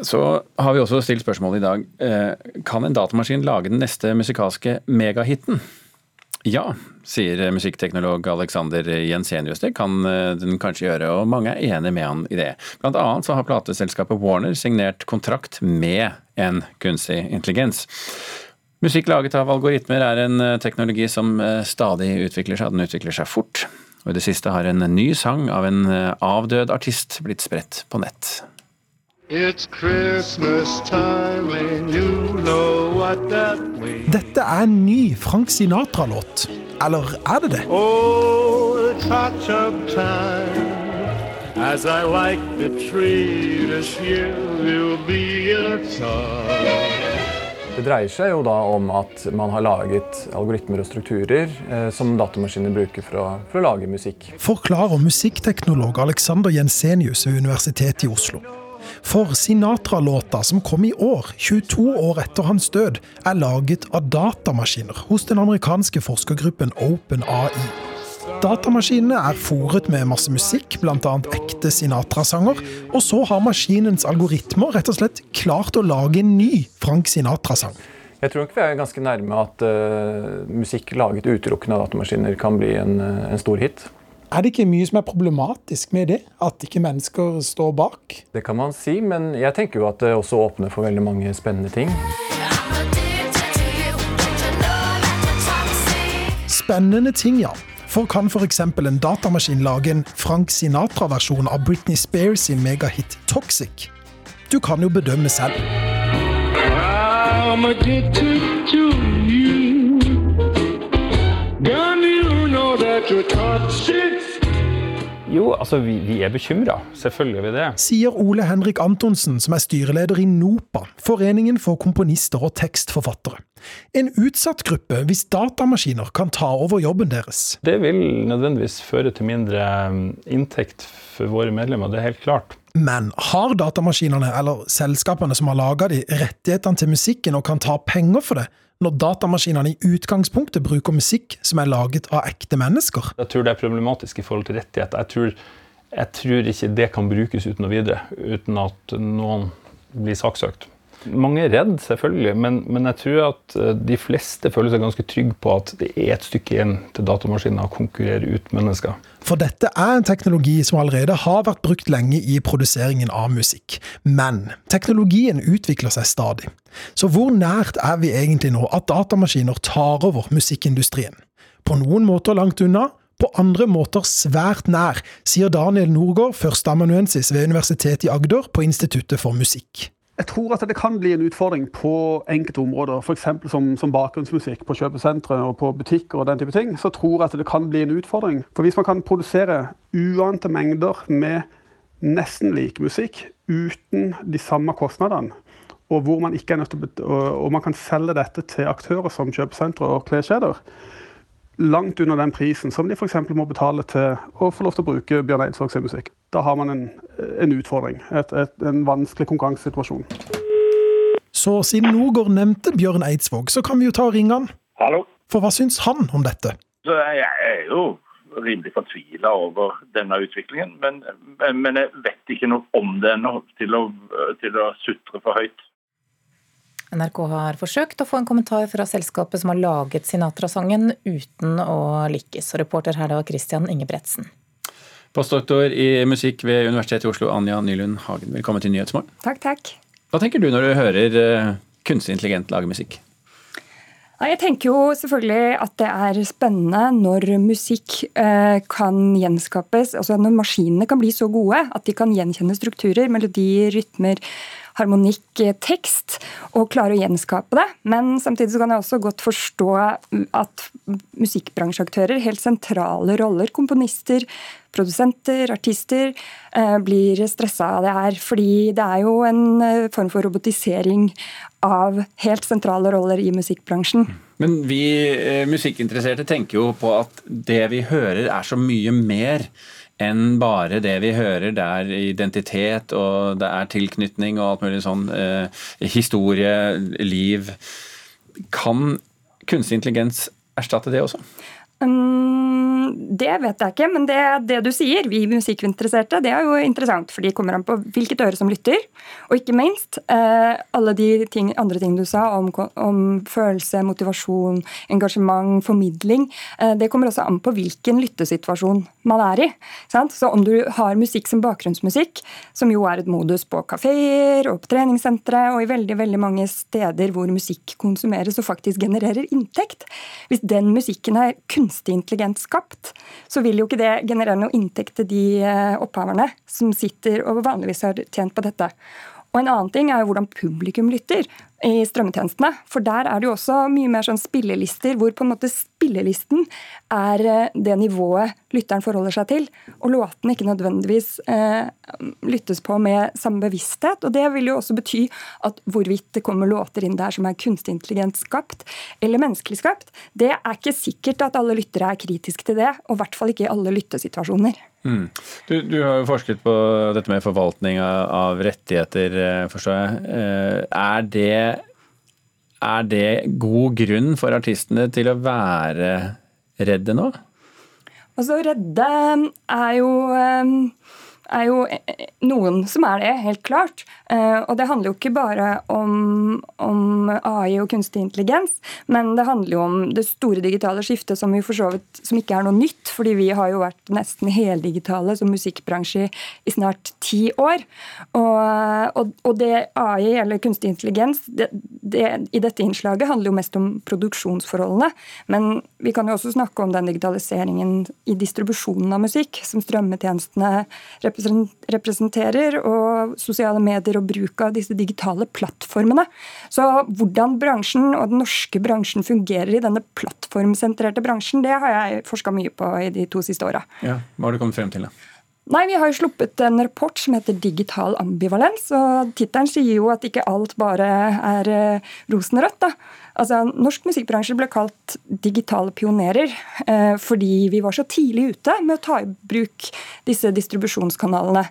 Så har vi også stilt spørsmål i dag. Eh, kan en datamaskin lage den neste musikalske megahiten? Ja, sier musikkteknolog Alexander Jensenius. Det kan eh, den kanskje gjøre, og mange er enige med han i det. Blant annet så har plateselskapet Warner signert kontrakt med en kunstig intelligens. Musikk laget av algoritmer er en eh, teknologi som stadig utvikler seg. Den utvikler seg fort. Og i det siste har en ny sang av en avdød artist blitt spredt på nett. Dette er en ny Frank Sinatra-låt. Eller er det det? Oh, touch of time. As I like the tree this year will be a Det dreier seg jo da om at man har laget algoritmer og strukturer eh, som datamaskiner bruker for å, for å lage musikk. Forklarer musikkteknolog Alexander Jensenius ved Universitetet i Oslo. For Sinatra-låta, som kom i år, 22 år etter hans død, er laget av datamaskiner hos den amerikanske forskergruppen OpenAI. Datamaskinene er fòret med masse musikk, bl.a. ekte Sinatra-sanger, og så har maskinens algoritmer rett og slett klart å lage en ny Frank Sinatra-sang. Jeg tror nok vi er ganske nærme at uh, musikk laget utelukkende av datamaskiner kan bli en, uh, en stor hit. Er det ikke mye som er problematisk med det? At ikke mennesker står bak? Det kan man si, men jeg tenker jo at det også åpner for veldig mange spennende ting. Spennende ting, ja. For kan f.eks. en datamaskin lage en Frank Sinatra-versjon av Britney Spears sin megahit 'Toxic'? Du kan jo bedømme selv. I'm addicted to you. Know that you're toxic. Jo, altså vi, vi er bekymra. Selvfølgelig er vi det. Sier Ole Henrik Antonsen, som er styreleder i NOPA, Foreningen for komponister og tekstforfattere. En utsatt gruppe hvis datamaskiner kan ta over jobben deres. Det vil nødvendigvis føre til mindre um, inntekt for våre medlemmer, det er helt klart. Men har datamaskinene, eller selskapene som har laga de, rettighetene til musikken og kan ta penger for det? Når datamaskinene i utgangspunktet bruker musikk som er laget av ekte mennesker? Jeg tror det er problematisk i forhold til rettigheter. Jeg tror, jeg tror ikke det kan brukes uten noe videre, uten at noen blir saksøkt. Mange er redd, selvfølgelig, men, men, jeg tror at eh, de fleste føler seg ganske trygge på at det er et stykke igjen til datamaskiner å konkurrere ut mennesker. For dette er en teknologi som allerede har vært brukt lenge i produseringen av musikk. Men teknologien utvikler seg stadig. Så hvor nært er vi egentlig nå at datamaskiner tar over musikkindustrien? På noen måter langt unna, på andre måter svært nær, sier Daniel Norgård, førsteamanuensis ved Universitetet i Agder på Instituttet for musikk. Jeg tror at det kan bli en utfordring på enkelte områder, f.eks. Som, som bakgrunnsmusikk på kjøpesentre og på butikker. og den type ting, Så tror jeg at det kan bli en utfordring. For hvis man kan produsere uante mengder med nesten lik musikk uten de samme kostnadene, og hvor man ikke er nødt til å, og man kan selge dette til aktører som kjøpesentre og kleskjeder, langt under den prisen som de f.eks. må betale til å få lov til å bruke Bjørn Eidsvåg sin musikk. Da har man en, en utfordring, et, et, en vanskelig konkurransesituasjon. Så siden Nordgård nevnte Bjørn Eidsvåg, så kan vi jo ta og ringe han. Hallo. For hva syns han om dette? Så jeg er jo rimelig fortvila over denne utviklingen, men, men, jeg vet ikke noe om det ennå til, til å sutre for høyt. NRK har forsøkt å få en kommentar fra selskapet som har laget Sinatra-sangen, uten å lykkes. Og reporter her det var Christian Ingebretsen. Postdoktor i musikk ved Universitetet i Oslo, Anja Nylund Hagen. Velkommen til Nyhetsmorgen. Takk, takk. Hva tenker du når du hører uh, kunstig intelligent lage musikk? Jeg tenker jo selvfølgelig at det er spennende når musikk eh, kan gjenskapes. altså Når maskinene kan bli så gode at de kan gjenkjenne strukturer, melodier, rytmer harmonikk, eh, tekst, og klare å gjenskape det. Men samtidig kan jeg også godt forstå at musikkbransjeaktører, helt sentrale roller, komponister, produsenter, artister, eh, blir stressa av det her. Fordi det er jo en eh, form for robotisering av helt sentrale roller i musikkbransjen. Men vi musikkinteresserte tenker jo på at det vi hører er så mye mer enn bare det vi hører. Det er identitet, og det er tilknytning og alt mulig sånn. Eh, historie, liv. Kan kunstig intelligens erstatte det også? Um, det vet jeg ikke, men det, det, du sier, vi musikkinteresserte, det er jo interessant. For de kommer an på hvilket øre som lytter. Og ikke minst uh, alle de ting, andre ting du sa om, om følelse, motivasjon, engasjement, formidling. Uh, det kommer også an på hvilken lyttesituasjon man er i. Sant? Så om du har musikk som bakgrunnsmusikk, som jo er et modus på kafeer og på treningssentre og i veldig, veldig mange steder hvor musikk konsumeres og faktisk genererer inntekt Hvis den musikken er kunstig kunstig intelligent skapt, så vil jo ikke det generere noe inntekt til de eh, opphaverne som sitter og vanligvis har tjent på dette. Og En annen ting er jo hvordan publikum lytter i strømmetjenestene. For der er det jo også mye mer sånn spillelister, hvor på en måte spillelisten er eh, det nivået lytteren forholder seg til, og låtene ikke nødvendigvis eh, lyttes på med samme bevissthet. Og Det vil jo også bety at hvorvidt det kommer låter inn der som er kunstig intelligent skapt eller menneskelig skapt, det er ikke sikkert at alle lyttere er kritiske til det, og i hvert fall ikke i alle lyttesituasjoner. Mm. Du, du, har jo forsket på dette med forvaltning av rettigheter, eh, forstår jeg. Eh, er det, er det god grunn for artistene til å være redde nå? Altså, redde er jo eh, er jo noen som er det, helt klart. Eh, og det handler jo ikke bare om, om, AI og kunstig intelligens, men det handler jo om det store digitale skiftet som, vi for så vidt, som ikke er noe nytt. fordi vi har jo vært nesten heldigitale som musikkbransje i snart ti år. Og, og, og det AI, eller kunstig intelligens, det, det, i dette innslaget handler jo mest om produksjonsforholdene. Men vi kan jo også snakke om den digitaliseringen i distribusjonen av musikk som strømmetjenestene representerer, og sosiale medier og bruk av disse digitale plattformene. Så hvordan bransjen og den norske bransjen fungerer i denne plattformsentrerte bransjen, det har jeg forska mye på i de to siste åra. Ja, hva har du kommet frem til, da? Nei, Vi har jo sluppet en rapport som heter Digital ambivalens. og Tittelen sier jo at ikke alt bare er eh, rosenrødt. da. Altså, Norsk musikkbransje ble kalt digitale pionerer eh, fordi vi var så tidlig ute med å ta i bruk disse distribusjonskanalene.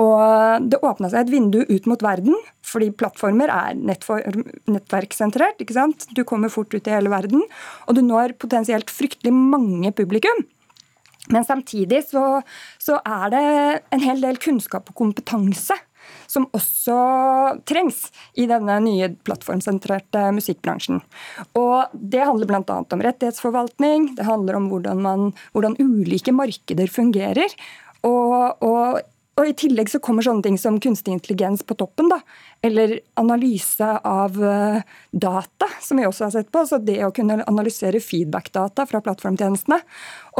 Og Det åpna seg et vindu ut mot verden, fordi plattformer er nettverkssentrert. ikke sant? Du kommer fort ut i hele verden, og du når potensielt fryktelig mange publikum. Men samtidig så, så, er det en hel del kunnskap og kompetanse som også trengs i denne nye plattformsentrerte musikkbransjen. Og Det handler bl.a. om rettighetsforvaltning, det handler om hvordan, man, hvordan ulike markeder fungerer. Og, og og I tillegg så kommer sånne ting som kunstig intelligens på toppen. da, Eller analyse av eh, data, som vi også har sett på. Så Det å kunne analysere feedback-data fra plattformtjenestene.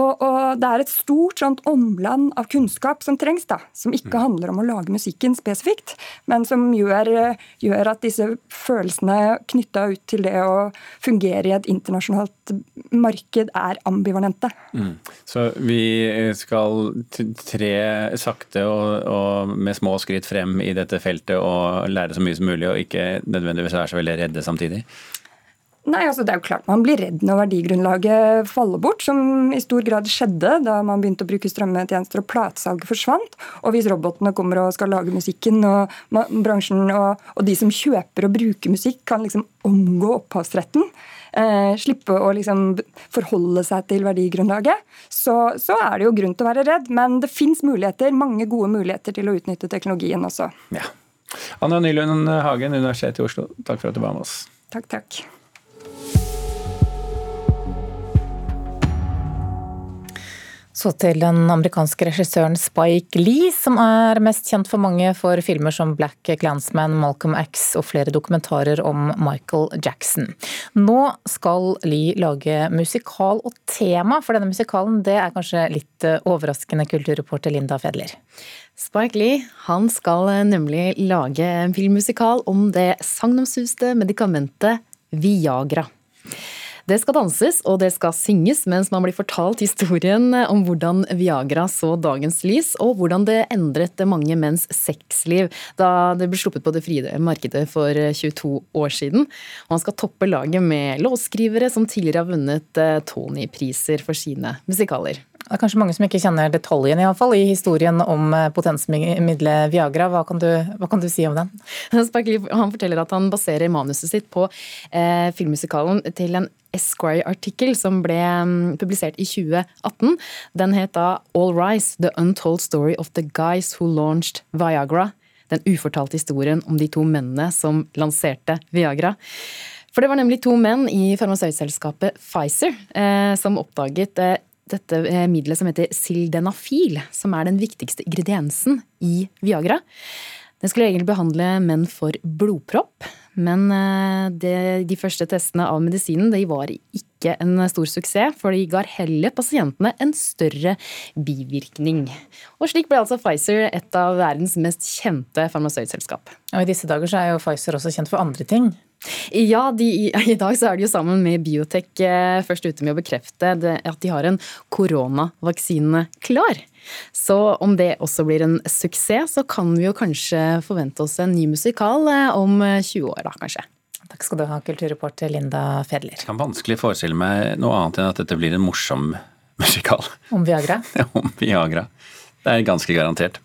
Og, og, Det er et stort sånt omland av kunnskap som trengs, da, som ikke handler om å lage musikken spesifikt, men som gjør, gjør at disse følelsene knytta ut til det å fungere i et internasjonalt marked, er ambivalente. Mm. Så vi skal tre sakte og og, med små skritt frem i dette feltet og lære så mye som mulig, og ikke nødvendigvis være så veldig redde samtidig? Nei, altså Det er jo klart man blir redd når verdigrunnlaget faller bort, som i stor grad skjedde da man begynte å bruke strømmetjenester og platesalget forsvant. Og hvis robotene kommer og skal lage musikken, og bransjen og, og de som kjøper og bruker musikk, kan liksom omgå opphavsretten, eh, slippe å liksom forholde seg til verdigrunnlaget, så, så, er det jo grunn til å være redd. Men det fins muligheter, mange gode muligheter til å utnytte teknologien også. Ja. Anna Nylund Hagen, Universitetet i Oslo, takk for at du var med oss. Takk, takk. Så til den amerikanske regissøren Spike Lee, som er mest kjent for mange for filmer som Black Clansman, Malcolm X og flere dokumentarer om Michael Jackson. Nå skal Lee lage musikal, og tema for denne musikalen det er kanskje litt eh, overraskende, kulturreporter Linda Fedler. Spike Lee han skal eh, nemlig lage en filmmusikal om det sagnomsuste medikamentet Viagra. Det skal danses og det skal synges mens man blir fortalt historien om hvordan Viagra så dagens lys, og hvordan det endret mange menns sexliv da det ble sluppet på det frie markedet for 22 år siden. Og han skal toppe laget med låtskrivere som tidligere har vunnet eh, Tony-priser for sine musikaler. Det er kanskje mange som ikke kjenner detaljen i, alle fall, i historien om eh, potensmiddelet Viagra. Hva kan, du, hva kan, du, si om den? Han forteller at han baserer manuset sitt på eh, filmmusikalen til en Esquire-artikkel som ble um, publisert i 2018. Den het da All Rise, The Untold Story of the Guys Who Launched Viagra. Den ufortalte historien om de to mennene som lanserte Viagra. For det var nemlig to menn i farmasøytselskapet Pfizer eh, som oppdaget eh, dette eh, middelet som heter sildenafil, som er den viktigste ingrediensen i Viagra. Den skulle egentlig behandle menn for blodpropp, men eh, det, de første testene av medisinen de var ikke en stor suksess, for de ga heller pasientene en større bivirkning. Og slik ble altså Pfizer et av verdens mest kjente farmasøytselskap. Og I disse dager er jo Pfizer også kjent for andre ting. Ja, de, i dag så er de jo sammen med Biotech eh, først ute med å bekrefte det, at de har en koronavaksine klar. Så om det også blir en suksess, så kan vi jo kanskje forvente oss en ny musikal eh, om 20 år, da kanskje. Takk skal du ha, kulturreporter Linda Fedler. Jeg kan vanskelig forestille meg noe annet enn at dette blir en morsom musikal. Om Viagra? om Viagra. Det er ganske garantert.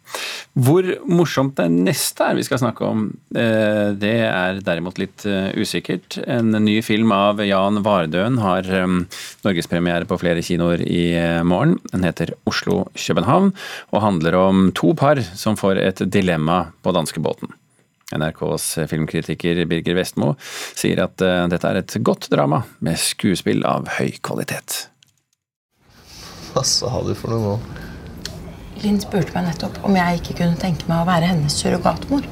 Hvor morsomt det neste er vi skal snakke om, eh, det er derimot litt eh, usikkert. En ny film av Jan Vardøen har eh, norgespremiere på flere kinoer i morgen. Den heter Oslo-København og handler om to par som får et dilemma på danskebåten. NRKs filmkritiker Birger Vestmo sier at dette er et godt drama med skuespill av høy kvalitet. Hva sa du for noe nå? Linn spurte meg nettopp om jeg ikke kunne tenke meg å være hennes surrogatmor.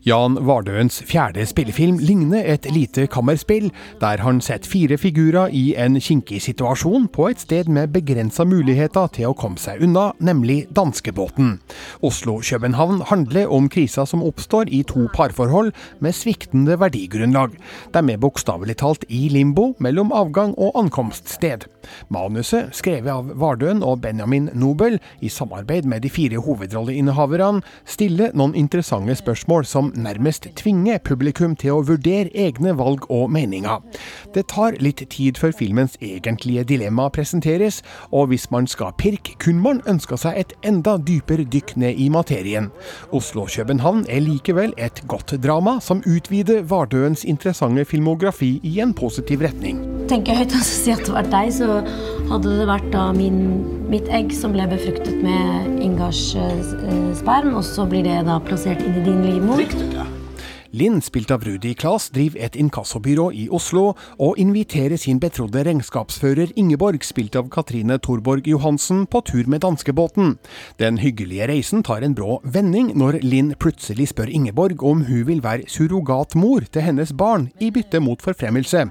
Jan Vardøens fjerde spillefilm ligner et lite kammerspill, der han setter fire figurer i en kinkig situasjon på et sted med begrensa muligheter til å komme seg unna, nemlig danskebåten. Oslo-København handler om krisa som oppstår i to parforhold med sviktende verdigrunnlag. De er bokstavelig talt i limbo mellom avgang og ankomststed. Manuset, skrevet av Vardøen og Benjamin Nobel, i samarbeid med de fire hovedrolleinnehaverne, stiller noen interessante spørsmål som nærmest tvinger publikum til å vurdere egne valg og meninger. Det tar litt tid før filmens egentlige dilemma presenteres, og hvis man skal pirke, kunne man ønska seg et enda dypere dykk ned i materien. Oslo-København er likevel et godt drama, som utvider Vardøens interessante filmografi i en positiv retning. Tenker høyt og si at det var deg, så hadde det vært da min, mitt egg som ble befruktet med Ingars uh, sperm, og så blir det da plassert inn i din livmor. Linn, spilt av Rudi Klas, driver et inkassobyrå i Oslo, og inviterer sin betrodde regnskapsfører Ingeborg, spilt av Katrine Thorborg Johansen, på tur med danskebåten. Den hyggelige reisen tar en brå vending når Linn plutselig spør Ingeborg om hun vil være surrogatmor til hennes barn, i bytte mot forfremmelse.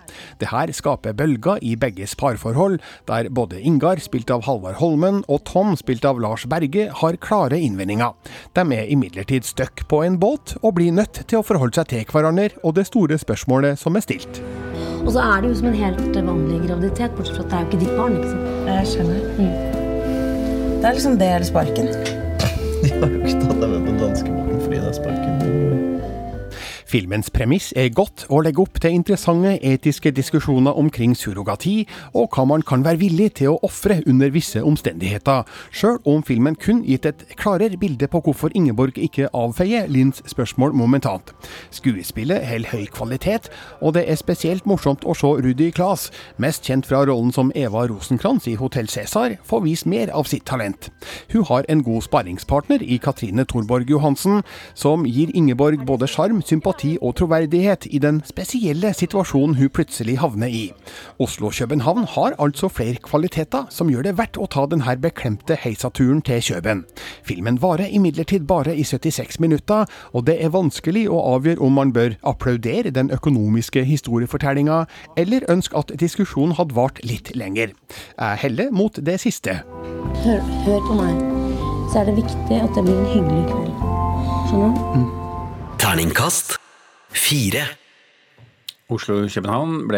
Det her skaper bølger i begges parforhold, der både Ingar, spilt av Halvard Holmen, og Tom, spilt av Lars Berge, har klare innvendinger. De er imidlertid stuck på en båt, og blir nødt til å forholde forholdt seg til hverandre og det store spørsmålet som er stilt. Og så er det jo som en helt vanlig graviditet, bortsett fra at det er jo ikke ditt barn. ikke sant? Jeg skjønner. Mm. Det er liksom det eller sparken. De har jo ikke tatt deg med på danskebåten fordi det er sparken. Filmens premiss er godt og legger opp til interessante etiske diskusjoner omkring surrogati, og hva man kan være villig til å ofre under visse omstendigheter, sjøl om filmen kun gitt et klarere bilde på hvorfor Ingeborg ikke avfeier Linds spørsmål momentant. Skuespillet holder høy kvalitet, og det er spesielt morsomt å se Rudi Klas, mest kjent fra rollen som Eva Rosenkrantz i Hotell Cæsar, få vise mer av sitt talent. Hun har en god sparringspartner i Katrine Thorborg Johansen, som gir Ingeborg både sjarm, sympati sympati og troverdighet i den spesielle situasjonen hun plutselig havner i. Oslo-København har altså flere kvaliteter som gjør det verdt å ta denne beklemte heisaturen til Kjøben. Filmen varer imidlertid bare i 76 minutter, og det er vanskelig å avgjøre om man bør applaudere den økonomiske historiefortellinga, eller ønske at diskusjonen hadde vart litt lenger. Jeg heller mot det siste. Hør, hør på meg. Så er det viktig at det blir en hyggelig kveld. Skjønner du? Mm. Terningkast fire. Oslo-København ble